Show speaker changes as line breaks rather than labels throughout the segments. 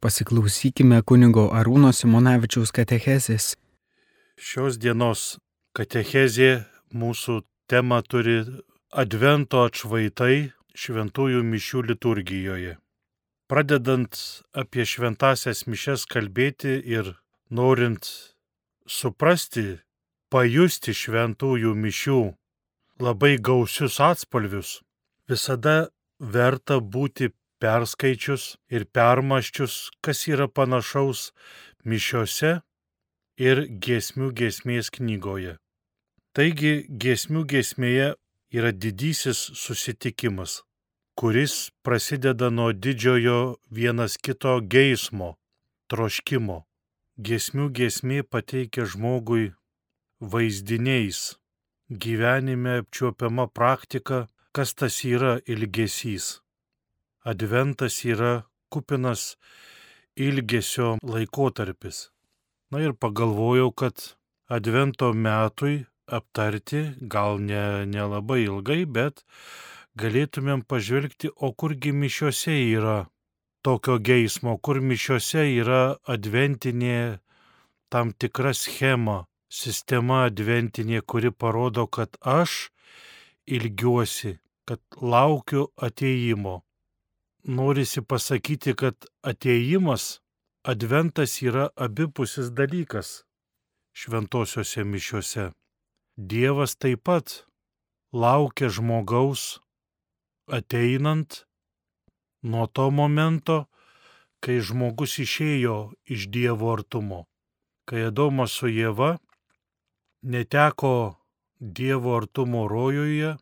Pasiklausykime kunigo Arūno Simonavičiaus katechezės.
Šios dienos katechezė mūsų tema turi Advento atšvaitai šventųjų mišių liturgijoje. Pradedant apie šventasias mišes kalbėti ir norint suprasti, pajusti šventųjų mišių labai gausius atspalvius, visada verta būti perskaičius ir permaščius, kas yra panašaus mišiose ir giesmių giesmės knygoje. Taigi giesmių giesmėje yra didysis susitikimas, kuris prasideda nuo didžiojo vienas kito geismo, troškimo. Giesmių giesmė pateikia žmogui vaizdiniais, gyvenime apčiuopiama praktika, kas tas yra ilgesys. Adventas yra kupinas ilgesio laikotarpis. Na ir pagalvojau, kad Advento metui aptarti gal ne, nelabai ilgai, bet galėtumėm pažvelgti, o kurgi mišiuose yra tokio geismo, kur mišiuose yra adventinė tam tikra schema, sistema adventinė, kuri parodo, kad aš ilgiuosi, kad laukiu ateimo norisi pasakyti, kad ateimas, adventas yra abipusis dalykas šventosiuose mišiuose. Dievas taip pat laukia žmogaus ateinant nuo to momento, kai žmogus išėjo iš Dievo artumo, kai Adomas su Jėva neteko Dievo artumo rojuje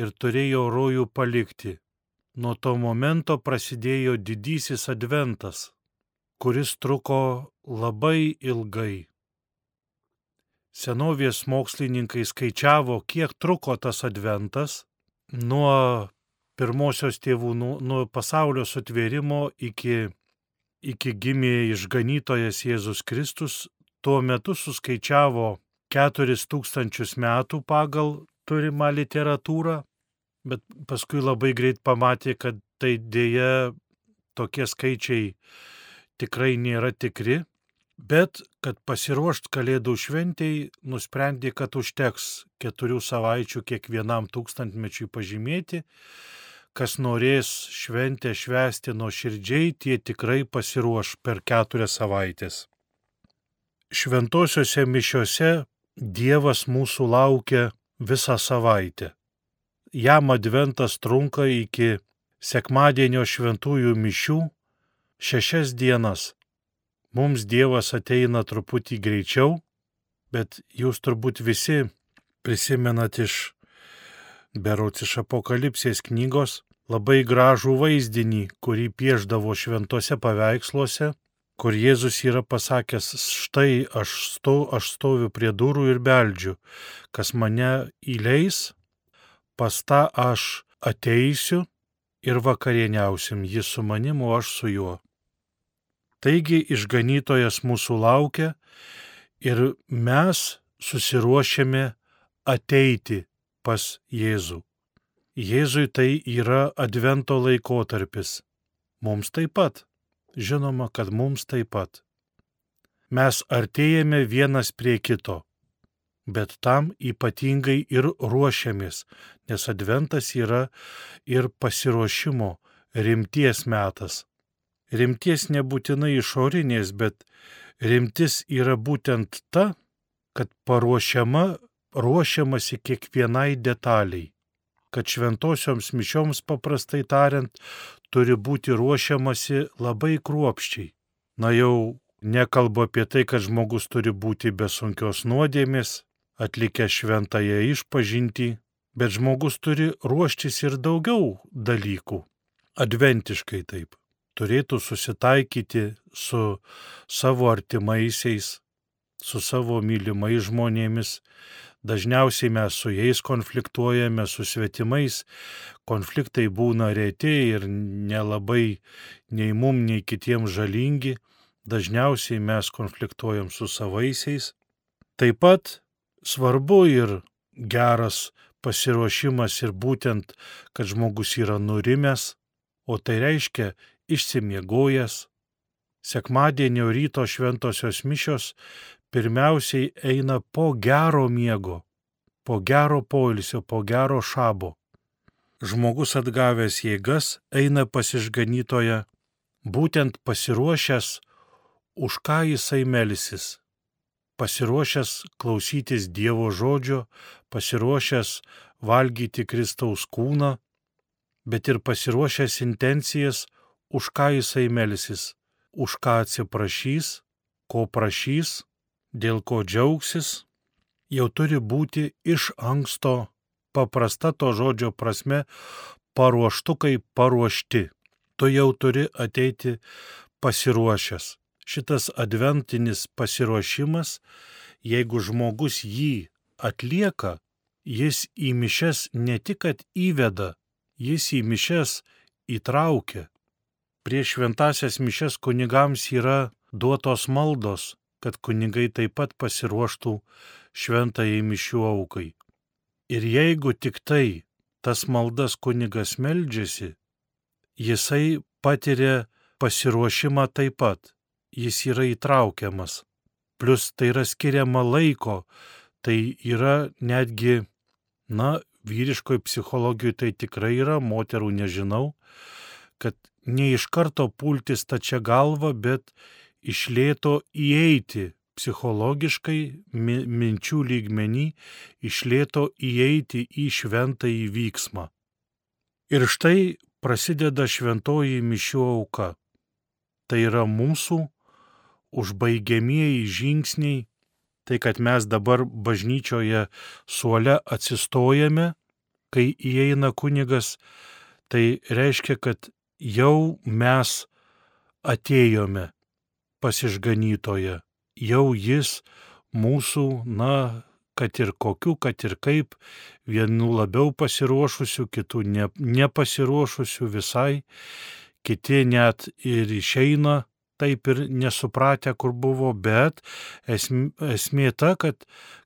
ir turėjo rojų palikti. Nuo to momento prasidėjo didysis adventas, kuris truko labai ilgai. Senovės mokslininkai skaičiavo, kiek truko tas adventas nuo pirmosios tėvų, nuo, nuo pasaulio sutvėrimo iki, iki gimė išganytojas Jėzus Kristus. Tuo metu suskaičiavo 4000 metų pagal turimą literatūrą bet paskui labai greit pamatė, kad tai dėja tokie skaičiai tikrai nėra tikri, bet kad pasiruošt Kalėdų šventėjai nusprendė, kad užteks keturių savaičių kiekvienam tūkstantmečiui pažymėti, kas norės šventę švęsti nuo širdžiai, tie tikrai pasiruoš per keturias savaitės. Šventosiuose mišiuose Dievas mūsų laukia visą savaitę jam adventas trunka iki sekmadienio šventųjų mišių šešias dienas. Mums Dievas ateina truputį greičiau, bet jūs turbūt visi prisimenat iš berots iš apokalipsės knygos labai gražų vaizdinį, kurį pieždavo šventose paveiksluose, kur Jėzus yra pasakęs, štai aš, sto, aš stoviu prie durų ir beldžiu, kas mane įleis, pas tą aš ateisiu ir vakarieniausim, jis su manimu, aš su juo. Taigi išganytojas mūsų laukia ir mes susiruošėme ateiti pas Jėzų. Jėzui tai yra advento laikotarpis. Mums taip pat. Žinoma, kad mums taip pat. Mes artėjame vienas prie kito bet tam ypatingai ir ruošiamės, nes adventas yra ir pasiruošimo rimties metas. Rimties nebūtinai išorinės, bet rimtis yra būtent ta, kad paruošiama, ruošiamasi kiekvienai detaliai, kad šventosioms mišioms paprastai tariant turi būti ruošiamasi labai kruopščiai. Na jau nekalbu apie tai, kad žmogus turi būti be sunkios nuodėmės, atlikęs šventąją išpažinti, bet žmogus turi ruoštis ir daugiau dalykų. Adventiškai taip. Turėtų susitaikyti su savo artimaisiais, su savo mylimais žmonėmis. Dažniausiai mes su jais konfliktuojame, su svetimais. Konfliktai būna reti ir nelabai nei mum, nei kitiems žalingi. Dažniausiai mes konfliktuojam su savaisiais. Taip pat svarbu ir geras pasiruošimas ir būtent, kad žmogus yra nurimęs, o tai reiškia išsimiegojęs, sekmadienio ryto šventosios mišios pirmiausiai eina po gero miego, po gero poilsio, po gero šabo. Žmogus atgavęs jėgas eina pasižganytoje, būtent pasiruošęs, už ką jisai melsis. Pasiruošęs klausytis Dievo žodžio, pasiruošęs valgyti Kristaus kūną, bet ir pasiruošęs intencijas, už ką jisai melsis, už ką atsiprašys, ko prašys, dėl ko džiaugsis, jau turi būti iš anksto paprasta to žodžio prasme paruoštukai paruošti. Tu jau turi ateiti pasiruošęs. Šitas adventinis pasiruošimas, jeigu žmogus jį atlieka, jis į mišes ne tik, kad įveda, jis į mišes įtraukia. Prieš šventasias mišes kunigams yra duotos maldos, kad kunigai taip pat pasiruoštų šventai mišių aukai. Ir jeigu tik tai tas maldas kunigas meldžiasi, jisai patiria pasiruošimą taip pat, jis yra įtraukiamas. Plus tai yra skiriama laiko, tai yra netgi, na, vyriškoji psichologijoje tai tikrai yra, moterų nežinau, kad ne iš karto pulti stačia galva, bet išlėto įeiti psichologiškai minčių lygmenį, išlėto įeiti į šventą įvyksmą. Ir štai prasideda šventoji mišių auka. Tai yra mūsų užbaigiamieji žingsniai, tai kad mes dabar bažnyčioje suole atsistojame, kai įeina kunigas, tai reiškia, kad jau mes atėjome pasižganytoje, jau jis mūsų, na, kad ir kokiu, kad ir kaip, vienų labiau pasiruošusių, kitų ne, nepasiruošusių visai, kiti net ir išeina taip ir nesupratę, kur buvo, bet esmė, ta, kad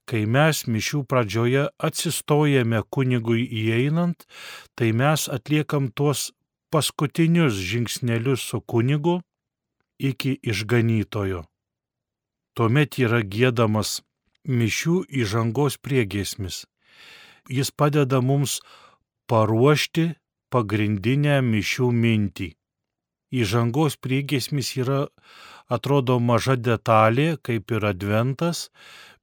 kai mes mišių pradžioje atsistojame kunigui įeinant, tai mes atliekam tuos paskutinius žingsnelius su kunigu iki išganytojo. Tuomet yra gėdamas mišių įžangos priegesmis. Jis padeda mums paruošti pagrindinę mišių mintį įžangos priegesmis yra, atrodo, maža detalė, kaip ir adventas,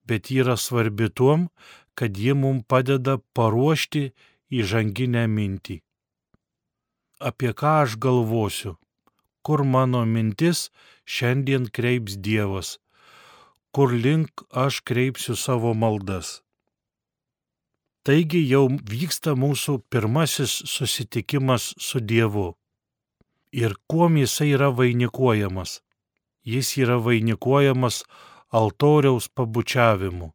bet yra svarbi tuom, kad ji mums padeda paruošti įžanginę mintį. Apie ką aš galvosiu, kur mano mintis šiandien kreips Dievas, kur link aš kreipsiu savo maldas. Taigi jau vyksta mūsų pirmasis susitikimas su Dievu ir kuom jisai yra vainikuojamas. Jis yra vainikuojamas altoriaus pabučiavimu.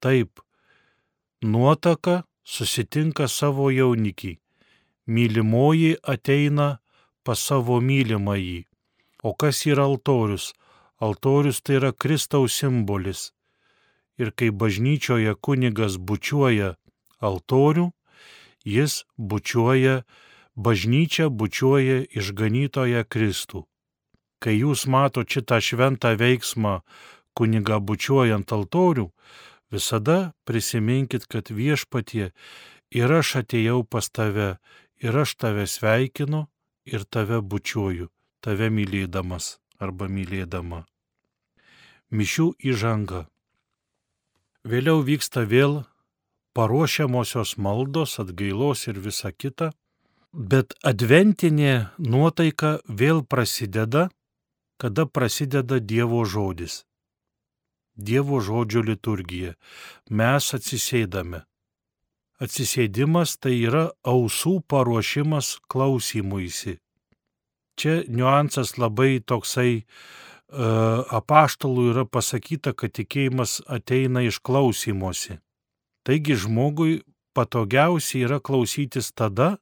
Taip, nuotaka susitinka savo jaunikį, mylimoji ateina pas savo mylimąjį. O kas yra altorius? Altorius tai yra Kristaus simbolis. Ir kai bažnyčioje kunigas bučiuoja altorių, jis bučiuoja bažnyčia bučiuoja išganytoje Kristų. Kai jūs mato šitą šventą veiksmą kuniga bučiuojant altorių, visada prisiminkit, kad viešpatie ir aš atėjau pas tave, ir aš tave sveikinu, ir tave bučiuoju, tave mylėdamas arba mylėdama. Mišių įžanga. Vėliau vyksta vėl paruošiamosios maldos, atgailos ir visa kita Bet adventinė nuotaika vėl prasideda, kada prasideda Dievo žodis. Dievo žodžio liturgija. Mes atsisėdame. Atsisėdimas tai yra ausų paruošimas klausimuisi. Čia niuansas labai toksai uh, apaštalų yra pasakyta, kad tikėjimas ateina iš klausimuose. Taigi žmogui patogiausia yra klausytis tada,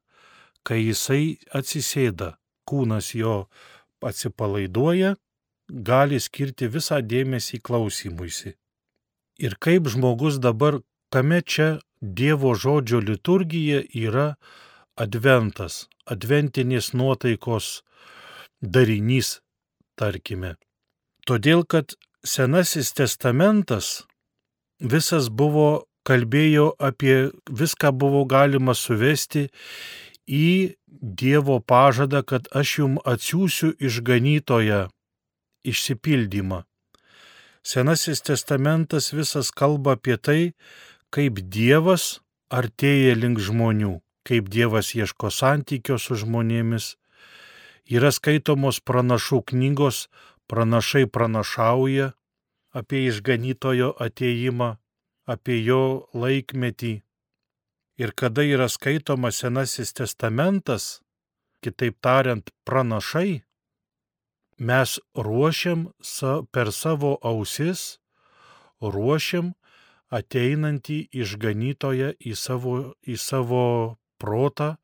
kai jisai atsisėda, kūnas jo atsipalaiduoja, gali skirti visą dėmesį klausimuisi. Ir kaip žmogus dabar, kame čia Dievo žodžio liturgija yra adventas, adventinės nuotaikos darinys. tarkime. Todėl, kad Senasis testamentas visas buvo, kalbėjo apie, viską buvo galima suvesti į Dievo pažadą, kad aš jum atsiųsiu išganytoją išsipildymą. Senasis testamentas visas kalba apie tai, kaip Dievas artėja link žmonių, kaip Dievas ieško santykio su žmonėmis. Yra skaitomos pranašų knygos, pranašai pranašauja apie išganytojo ateimą, apie jo laikmetį. Ir kada yra skaitomas Senasis testamentas, kitaip tariant, pranašai, mes ruošiam per savo ausis, ruošiam ateinantį išganytoją į savo, į savo protą,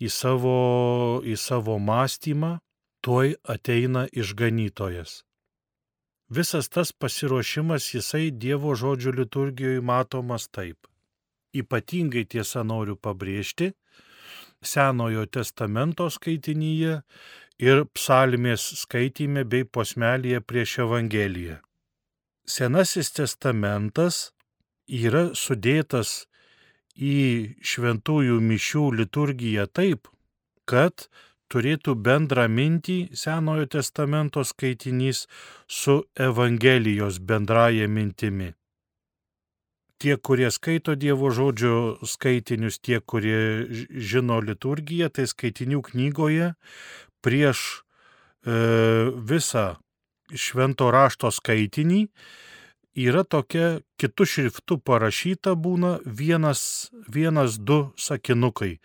į savo, į savo mąstymą, tuoj ateina išganytojas. Visas tas pasiruošimas jisai Dievo žodžio liturgijoje matomas taip. Ypatingai tiesa noriu pabrėžti Senojo testamento skaitinyje ir psalmės skaitime bei posmelėje prieš Evangeliją. Senasis testamentas yra sudėtas į šventųjų mišių liturgiją taip, kad turėtų bendrą mintį Senojo testamento skaitinys su Evangelijos bendraja mintimi tie, kurie skaito Dievo žodžio skaitinius, tie, kurie žino liturgiją, tai skaitinių knygoje prieš e, visą švento rašto skaitinį yra tokia kitų šriftų parašyta būna vienas, vienas du sakinukai.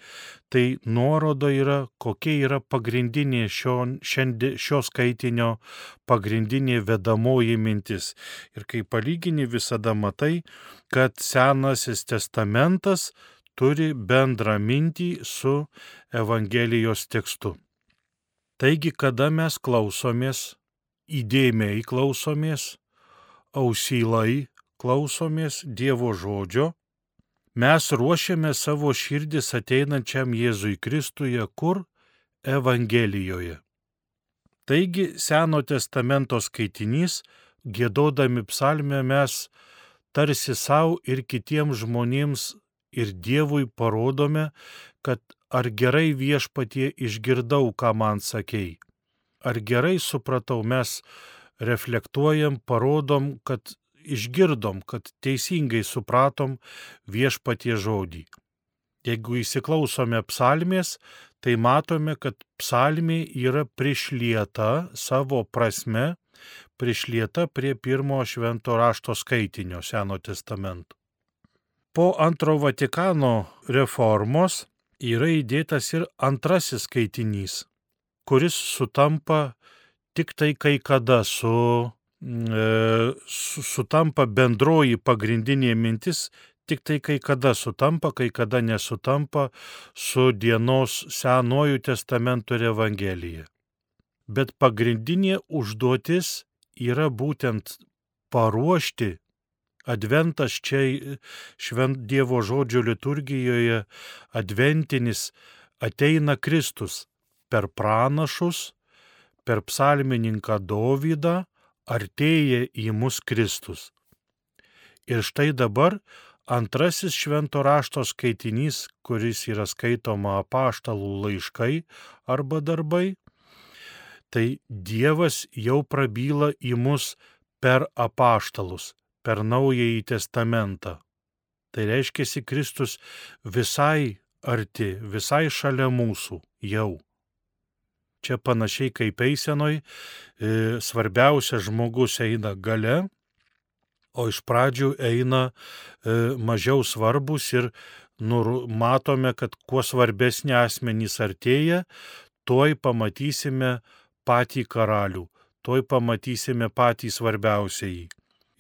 Tai nuoroda yra, kokia yra pagrindinė šio, šiandie, šio skaitinio pagrindinė vedamoji mintis. Ir kai palygini visada matai, kad Senasis testamentas turi bendrą mintį su Evangelijos tekstu. Taigi, kada mes klausomės, įdėmiai klausomės, ausylai klausomės Dievo žodžio, mes ruošiame savo širdis ateinančiam Jėzui Kristuje, kur? Evangelijoje. Taigi Seno testamento skaitinys, gėdodami psalmę mes tarsi savo ir kitiems žmonėms ir Dievui parodome, kad ar gerai viešpatie išgirdau, ką man sakei, ar gerai supratau, mes reflektuojam, parodom, kad išgirdom, kad teisingai supratom viešpatie žodį. Jeigu įsiklausome psalmės, tai matome, kad psalmė yra prišlieta savo prasme, prišlieta prie pirmo švento rašto skaitinio Seno testamento. Po antro Vatikano reformos yra įdėtas ir antrasis skaitinys, kuris sutampa tik tai kai kada su, e, su, sutampa bendroji pagrindinė mintis, tik tai kai kada sutampa, kai kada nesutampa su dienos Senuoju testamentu ir Evangelija. Bet pagrindinė užduotis yra būtent paruošti Adventas čia švent Dievo žodžio liturgijoje, adventinis ateina Kristus per pranašus, per psalmininką Dovydą artėja į mus Kristus. Ir štai dabar antrasis švento rašto skaitinys, kuris yra skaitoma apaštalų laiškai arba darbai, tai Dievas jau prabyla į mus per apaštalus, per naująjį testamentą. Tai reiškia, Kristus visai arti, visai šalia mūsų jau. Čia panašiai kaip eisenoj, e, svarbiausia žmogus eina gale, o iš pradžių eina e, mažiau svarbus ir nur, matome, kad kuo svarbesnė asmenys artėja, tuoj pamatysime patį karalių, tuoj pamatysime patį svarbiausiai.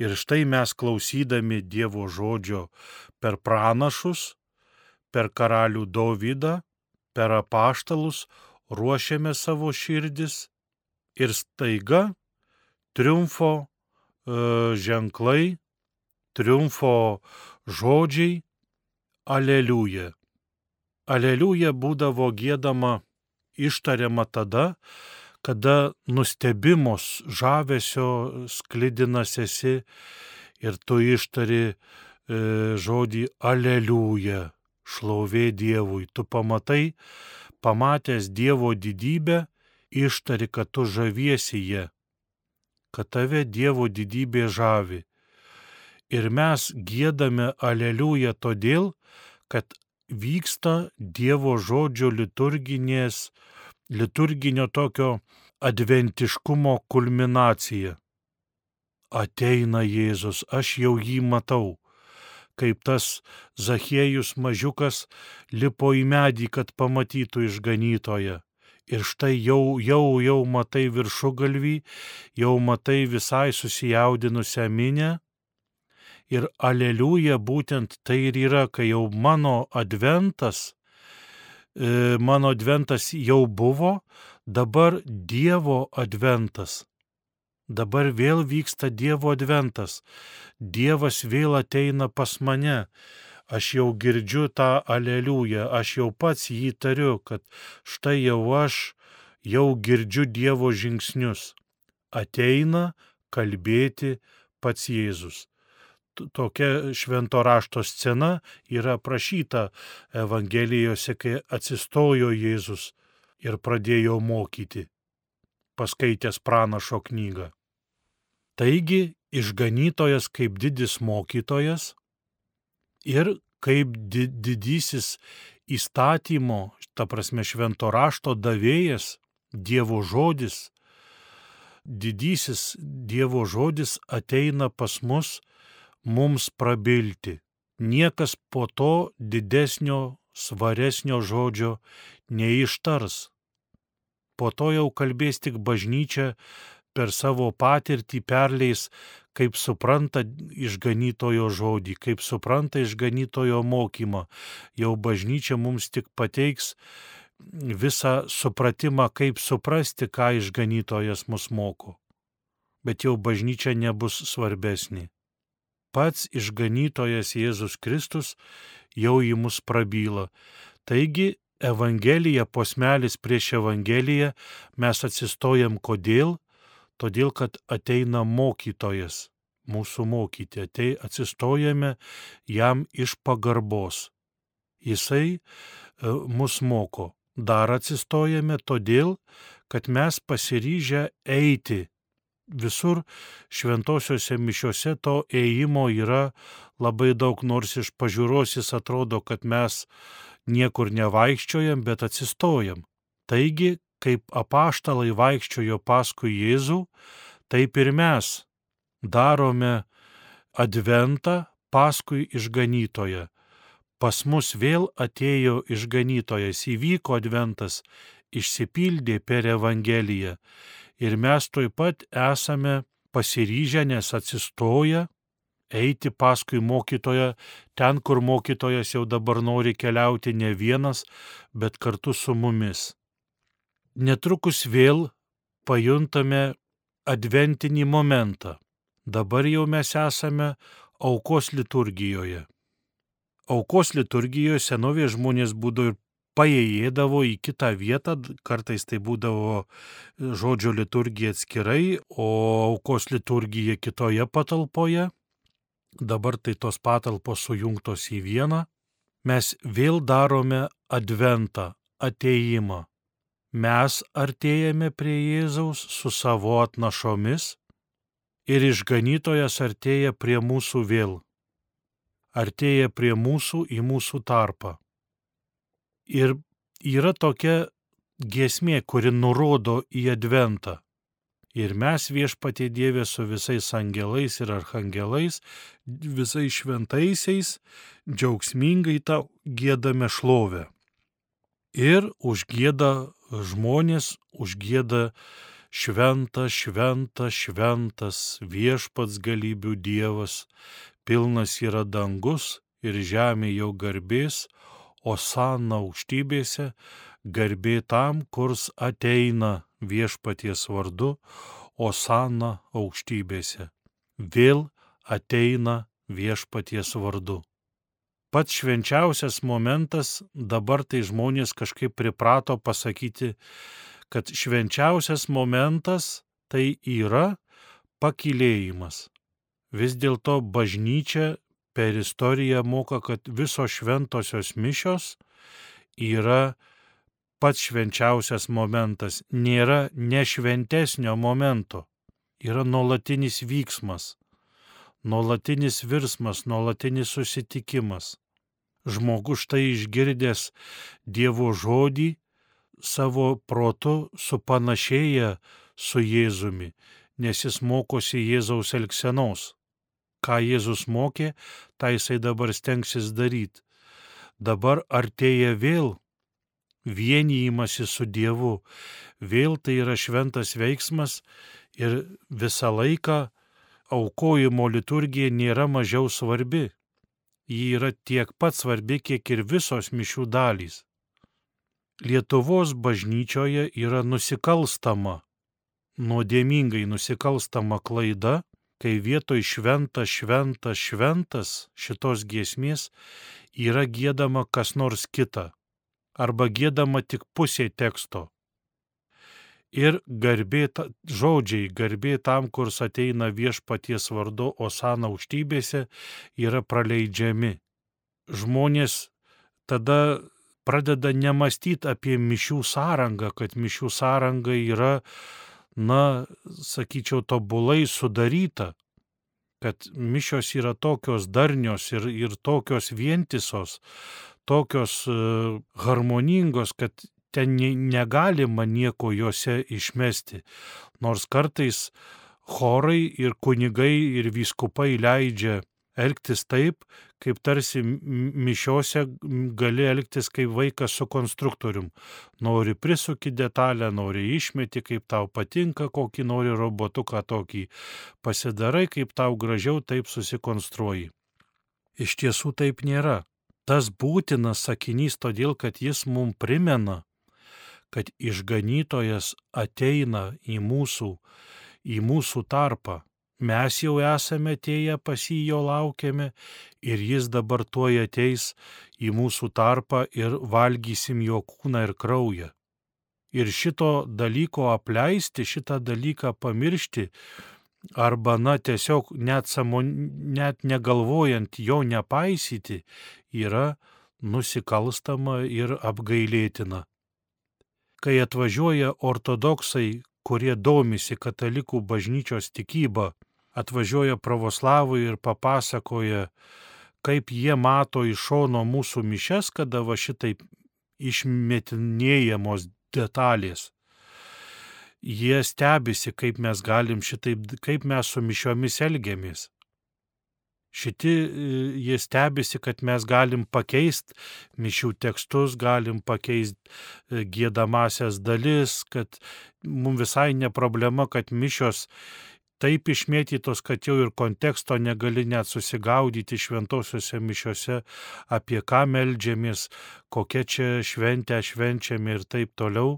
Ir štai mes klausydami Dievo žodžio per pranašus, per karalių Dovydą, per apaštalus, ruošiame savo širdis ir staiga triumfo e, ženklai, triumfo žodžiai, aleliuja. Aleliuja būdavo gėdama, ištariama tada, kada nustebimos žavesio sklidinas esi ir tu ištari e, žodį aleliuja, šlovė Dievui. Tu pamatai, pamatęs Dievo didybę, ištari, kad tu žaviesi jie, kad tave Dievo didybė žavi. Ir mes gėdame aleliuja todėl, kad vyksta Dievo žodžio liturginės, liturginio tokio adventiškumo kulminacija. Ateina Jėzus, aš jau jį matau, kaip tas Zachiejus mažiukas lipo į medį, kad pamatytų išganytoje. Ir štai jau, jau, jau matai viršugalvį, jau matai visai susijaudinusią minę. Ir aleliuja būtent tai ir yra, kai jau mano adventas, e, mano adventas jau buvo, dabar Dievo adventas. Dabar vėl vyksta Dievo adventas. Dievas vėl ateina pas mane. Aš jau girdžiu tą aleliują, aš jau pats jį tariu, kad štai jau aš jau girdžiu Dievo žingsnius. Ateina kalbėti pats Jėzus tokia švento rašto scena yra aprašyta Evangelijose, kai atsistojo Jėzus ir pradėjo mokyti, paskaitęs pranašo knygą. Taigi, išganytojas kaip didis mokytojas ir kaip didysis įstatymo, ta prasme švento rašto davėjas, Dievo žodis, didysis Dievo žodis ateina pas mus mums prabilti. Niekas po to didesnio, svaresnio žodžio neištars po to jau kalbės tik bažnyčia per savo patirtį perleis, kaip supranta išganytojo žodį, kaip supranta išganytojo mokymą. Jau bažnyčia mums tik pateiks visą supratimą, kaip suprasti, ką išganytojas mus moko. Bet jau bažnyčia nebus svarbesnė. Pats išganytojas Jėzus Kristus jau į mus prabyla. Taigi Evangelija, posmelis prieš Evangeliją, mes atsistojam kodėl? Todėl, kad ateina mokytojas, mūsų mokyti, atei, atsistojame jam iš pagarbos. Jisai e, mus moko. Dar atsistojame todėl, kad mes pasiryžę eiti. Visur šventosiuose mišiuose to ėjimo yra labai daug, nors iš pažiūros jis atrodo, kad mes niekur nevaikščiojam, bet atsistojam. Taigi, kaip apaštalai vaikščiojo paskui Jėzų, taip ir mes darome adventą paskui išganytoją. Pas mus vėl atėjo išganytojas, įvyko adventas, išsipildė per Evangeliją ir mes toj pat esame pasiryžę, nes atsistoja eiti paskui mokytoją ten, kur mokytojas jau dabar nori keliauti ne vienas, bet kartu su mumis. Netrukus vėl pajuntame adventinį momentą. Dabar jau mes esame aukos liturgijoje. Aukos liturgijoje senovės žmonės būdavo ir paėjėdavo į kitą vietą, kartais tai būdavo žodžio liturgija atskirai, o aukos liturgija kitoje patalpoje dabar tai tos patalpos sujungtos į vieną, mes vėl darome adventą, ateimą. Mes artėjame prie Jėzaus su savo atnašomis ir išganytojas artėja prie mūsų vėl. Artėja prie mūsų į mūsų tarpą. Ir yra tokia giesmė, kuri nurodo į adventą. Ir mes viešpatie Dievė su visais angelais ir arhangelais, visais šventaisiais, džiaugsmingai tau gėdame šlovę. Ir užgėda žmonės, užgėda šventas, šventas, šventas viešpats galybių Dievas, pilnas yra dangus ir žemė jau garbės, o sana aukštybėse garbė tam, kurs ateina viešpaties vardu, Osana aukštybėse. Vėl ateina viešpaties vardu. Pats švenčiausias momentas dabar tai žmonės kažkaip priprato pasakyti, kad švenčiausias momentas tai yra pakilėjimas. Vis dėlto bažnyčia per istoriją moka, kad visos šventosios mišios yra pats švenčiausias momentas, nėra nešventesnio momento, yra nuolatinis vyksmas, nuolatinis virsmas, nuolatinis susitikimas. Žmogus štai išgirdęs Dievo žodį savo protu supanašėja su Jėzumi, nes jis mokosi Jėzaus elgsenos. Ką Jėzus mokė, tą jisai dabar stengsis daryti. Dabar artėja vėl vienijimasi su Dievu, vėl tai yra šventas veiksmas ir visą laiką aukojimo liturgija nėra mažiau svarbi. Ji yra tiek pat svarbi, kiek ir visos mišių dalys. Lietuvos bažnyčioje yra nusikalstama, nuodėmingai nusikalstama klaida, kai vietoj šventas, šventas, šventas šitos giesmės yra gėdama kas nors kita, arba gėdama tik pusė teksto ir garbė, žodžiai garbė tam, kur ateina viešpaties vardu Osana aukštybėse, yra praleidžiami. Žmonės tada pradeda nemastyti apie mišių sąrangą, kad mišių sąranga yra, na, sakyčiau, tobulai sudaryta, kad mišios yra tokios darnios ir, ir tokios vientisos, tokios uh, harmoningos, kad ten negalima nieko juose išmesti, nors kartais chorai ir kunigai ir vyskupai leidžia elgtis taip, kaip tarsi mišiose gali elgtis kaip vaikas su konstruktorium. Nori prisuki detalę, nori išmeti, kaip tau patinka, kokį nori robotuką tokį. Pasidarai, kaip tau gražiau, taip susikonstruoji. Iš tiesų taip nėra. Tas būtinas sakinys todėl, kad jis mums primena, kad išganytojas ateina į mūsų, į mūsų tarpą. Mes jau esame atėję pas jį, jo laukiame ir jis dabar tuoj ateis į mūsų tarpą ir valgysim jo kūną ir kraują. Ir šito dalyko apleisti, šitą dalyką pamiršti, arba, na, tiesiog net, samon, net negalvojant jo nepaisyti, yra nusikalstama ir apgailėtina kai atvažiuoja ortodoksai, kurie domisi katalikų bažnyčios tikybą, atvažiuoja pravoslavai ir papasakoja, kaip jie mato iš šono mūsų mišes, kada va šitaip išmetinėjamos detalės. Jie stebisi, kaip mes galim šitaip, kaip mes su mišiomis elgiamės. Šiti e, jie stebisi, kad mes galim pakeisti mišių tekstus, galim pakeisti e, gėdamasias dalis, kad mums visai ne problema, kad mišios taip išmėtytos, kad jau ir konteksto negali net susigaudyti šventosiuose mišiuose, apie ką melžiamės, kokia čia šventę švenčiame ir taip toliau.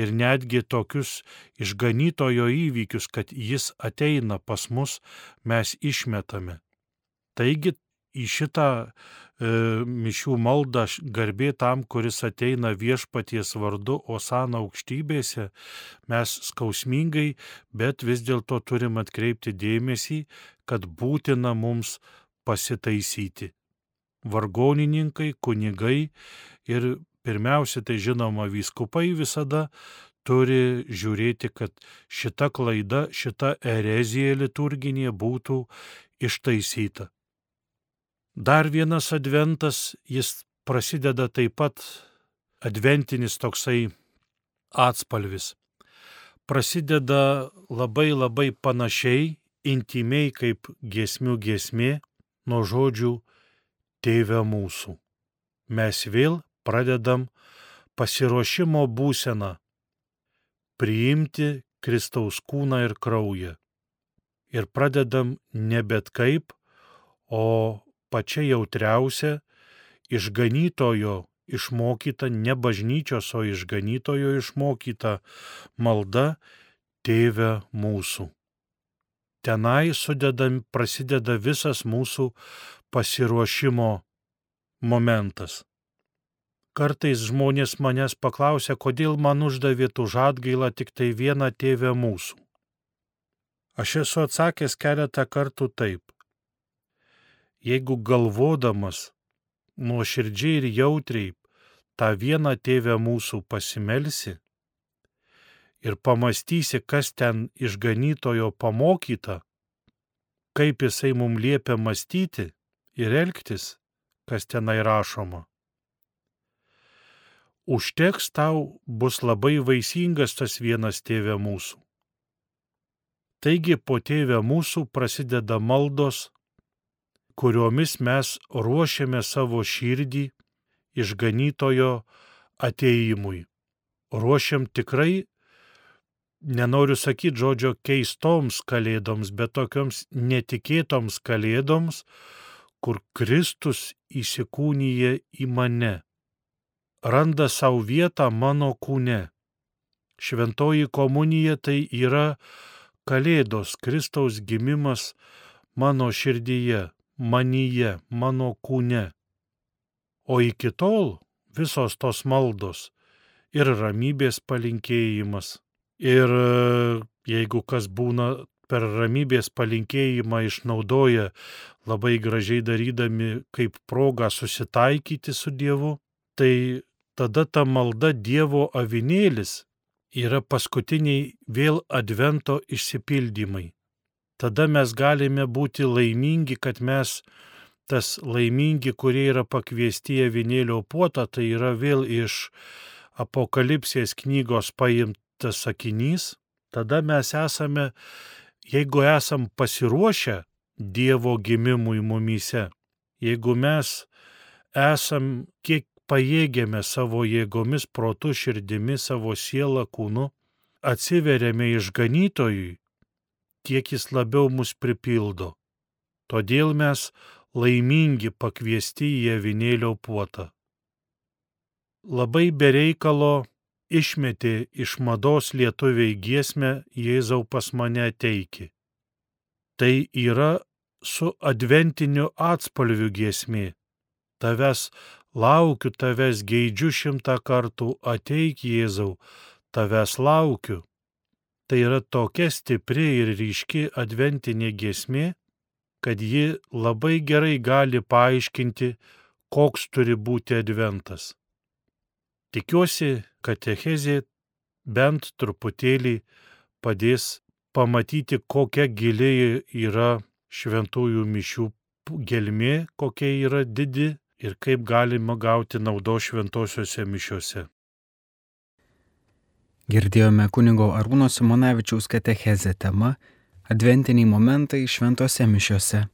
Ir netgi tokius išganytojo įvykius, kad jis ateina pas mus, mes išmetame. Taigi į šitą e, mišių maldą garbė tam, kuris ateina viešpaties vardu Osana aukštybėse, mes skausmingai, bet vis dėlto turim atkreipti dėmesį, kad būtina mums pasitaisyti. Vargonininkai, kunigai ir pirmiausia, tai žinoma, vyskupai visada turi žiūrėti, kad šita klaida, šita erezija liturginė būtų ištaisyta. Dar vienas adventas, jis prasideda taip pat adventinis toksai atspalvis. Prasideda labai labai panašiai, intimiai kaip giesmių giesmė nuo žodžių Tėve mūsų. Mes vėl pradedam pasiruošimo būseną priimti Kristaus kūną ir kraują. Ir pradedam ne bet kaip, o pačia jautriausia išganytojo išmokyta, ne bažnyčios, o išganytojo išmokyta malda Tėve mūsų. Tenai sudedam, prasideda visas mūsų pasiruošimo momentas. Kartais žmonės manęs paklausia, kodėl man uždavėt už atgailą tik tai vieną tėvę mūsų. Aš esu atsakęs keletą kartų taip. Jeigu galvodamas nuoširdžiai ir jautriai tą vieną tėvę mūsų pasimelsi ir pamastysi, kas ten išganytojo pamokyta, kaip jisai mums liepia mąstyti ir elgtis, kas tenai rašoma. Užteks tau bus labai vaisingas tas vienas tėvė mūsų. Taigi po tėvę mūsų prasideda maldos, kuriomis mes ruošiame savo širdį išganytojo ateimui. Ruošiam tikrai, nenoriu sakyti žodžio keistoms kalėdoms, bet tokioms netikėtoms kalėdoms, kur Kristus įsikūnyje į mane, randa savo vietą mano kūne. Šventoji komunija tai yra kalėdos, Kristaus gimimas mano širdyje, manyje, mano kūne. O iki tol visos tos maldos ir ramybės palinkėjimas. Ir jeigu kas būna per ramybės palinkėjimą išnaudoja labai gražiai darydami kaip progą susitaikyti su Dievu, tai tada ta malda Dievo avinėlis yra paskutiniai vėl advento išsipildymai. Tada mes galime būti laimingi, kad mes tas laimingi, kurie yra pakviesti į avinėlio puotą, tai yra vėl iš apokalipsės knygos paimtas sakinys, tada mes esame, jeigu esam pasiruošę Dievo gimimui mumyse, jeigu mes esam kiek pajėgėme savo jėgomis, protu, širdimi, savo sielą, kūnu, atsiveriame išganytojui, tiek jis labiau mus pripildo. Todėl mes laimingi pakviesti į avinėlio puotą. Labai bereikalo išmetė iš mados lietuviai giesmę Jėzau pas mane ateiki. Tai yra su adventiniu atspalviu giesmė. Tavęs laukiu, tavęs geidžiu šimtą kartų, ateik Jėzau, tavęs laukiu. Tai yra tokia stipri ir ryški adventinė giesmė, kad ji labai gerai gali paaiškinti, koks turi būti adventas. Tikiuosi, kad techezė bent truputėlį padės pamatyti, kokia giliai yra šventųjų mišių gelmė, kokia yra didi ir kaip galima gauti naudo šventosiuose mišiuose.
Girdėjome kunigo Arūno Simonavičiaus katechezę tema Adventiniai momentai šventose mišiuose.